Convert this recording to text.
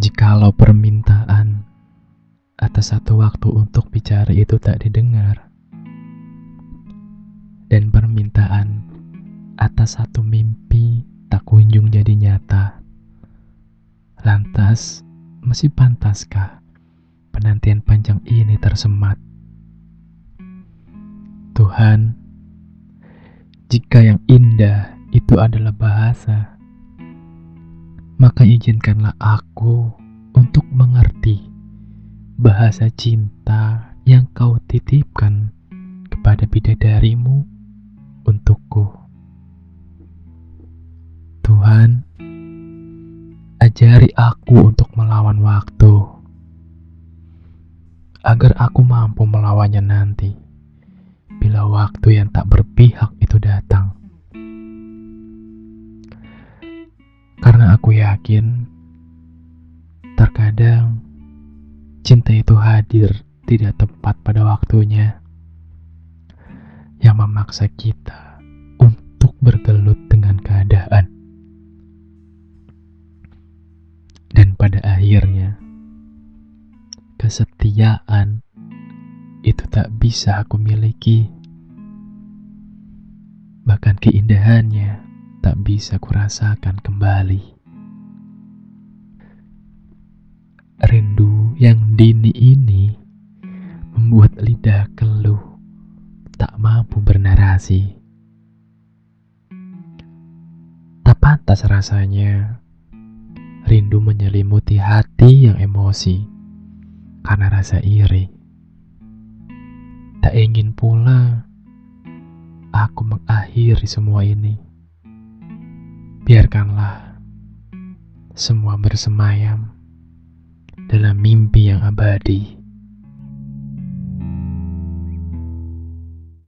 Kalau permintaan atas satu waktu untuk bicara itu tak didengar, dan permintaan atas satu mimpi tak kunjung jadi nyata, lantas masih pantaskah penantian panjang ini tersemat? Tuhan, jika yang indah itu adalah bahasa, maka izinkanlah aku untuk mengerti bahasa cinta yang kau titipkan kepada bidadarimu untukku. Tuhan, ajari aku untuk melawan waktu, agar aku mampu melawannya nanti bila waktu yang tak berpihak itu datang. Yakin, terkadang cinta itu hadir tidak tepat pada waktunya, yang memaksa kita untuk bergelut dengan keadaan. Dan pada akhirnya, kesetiaan itu tak bisa aku miliki. Bahkan keindahannya tak bisa kurasakan kembali. Rindu yang dini ini membuat lidah keluh tak mampu bernarasi. Tak pantas rasanya rindu menyelimuti hati yang emosi karena rasa iri. Tak ingin pula aku mengakhiri semua ini. Biarkanlah semua bersemayam dalam mimpi yang abadi.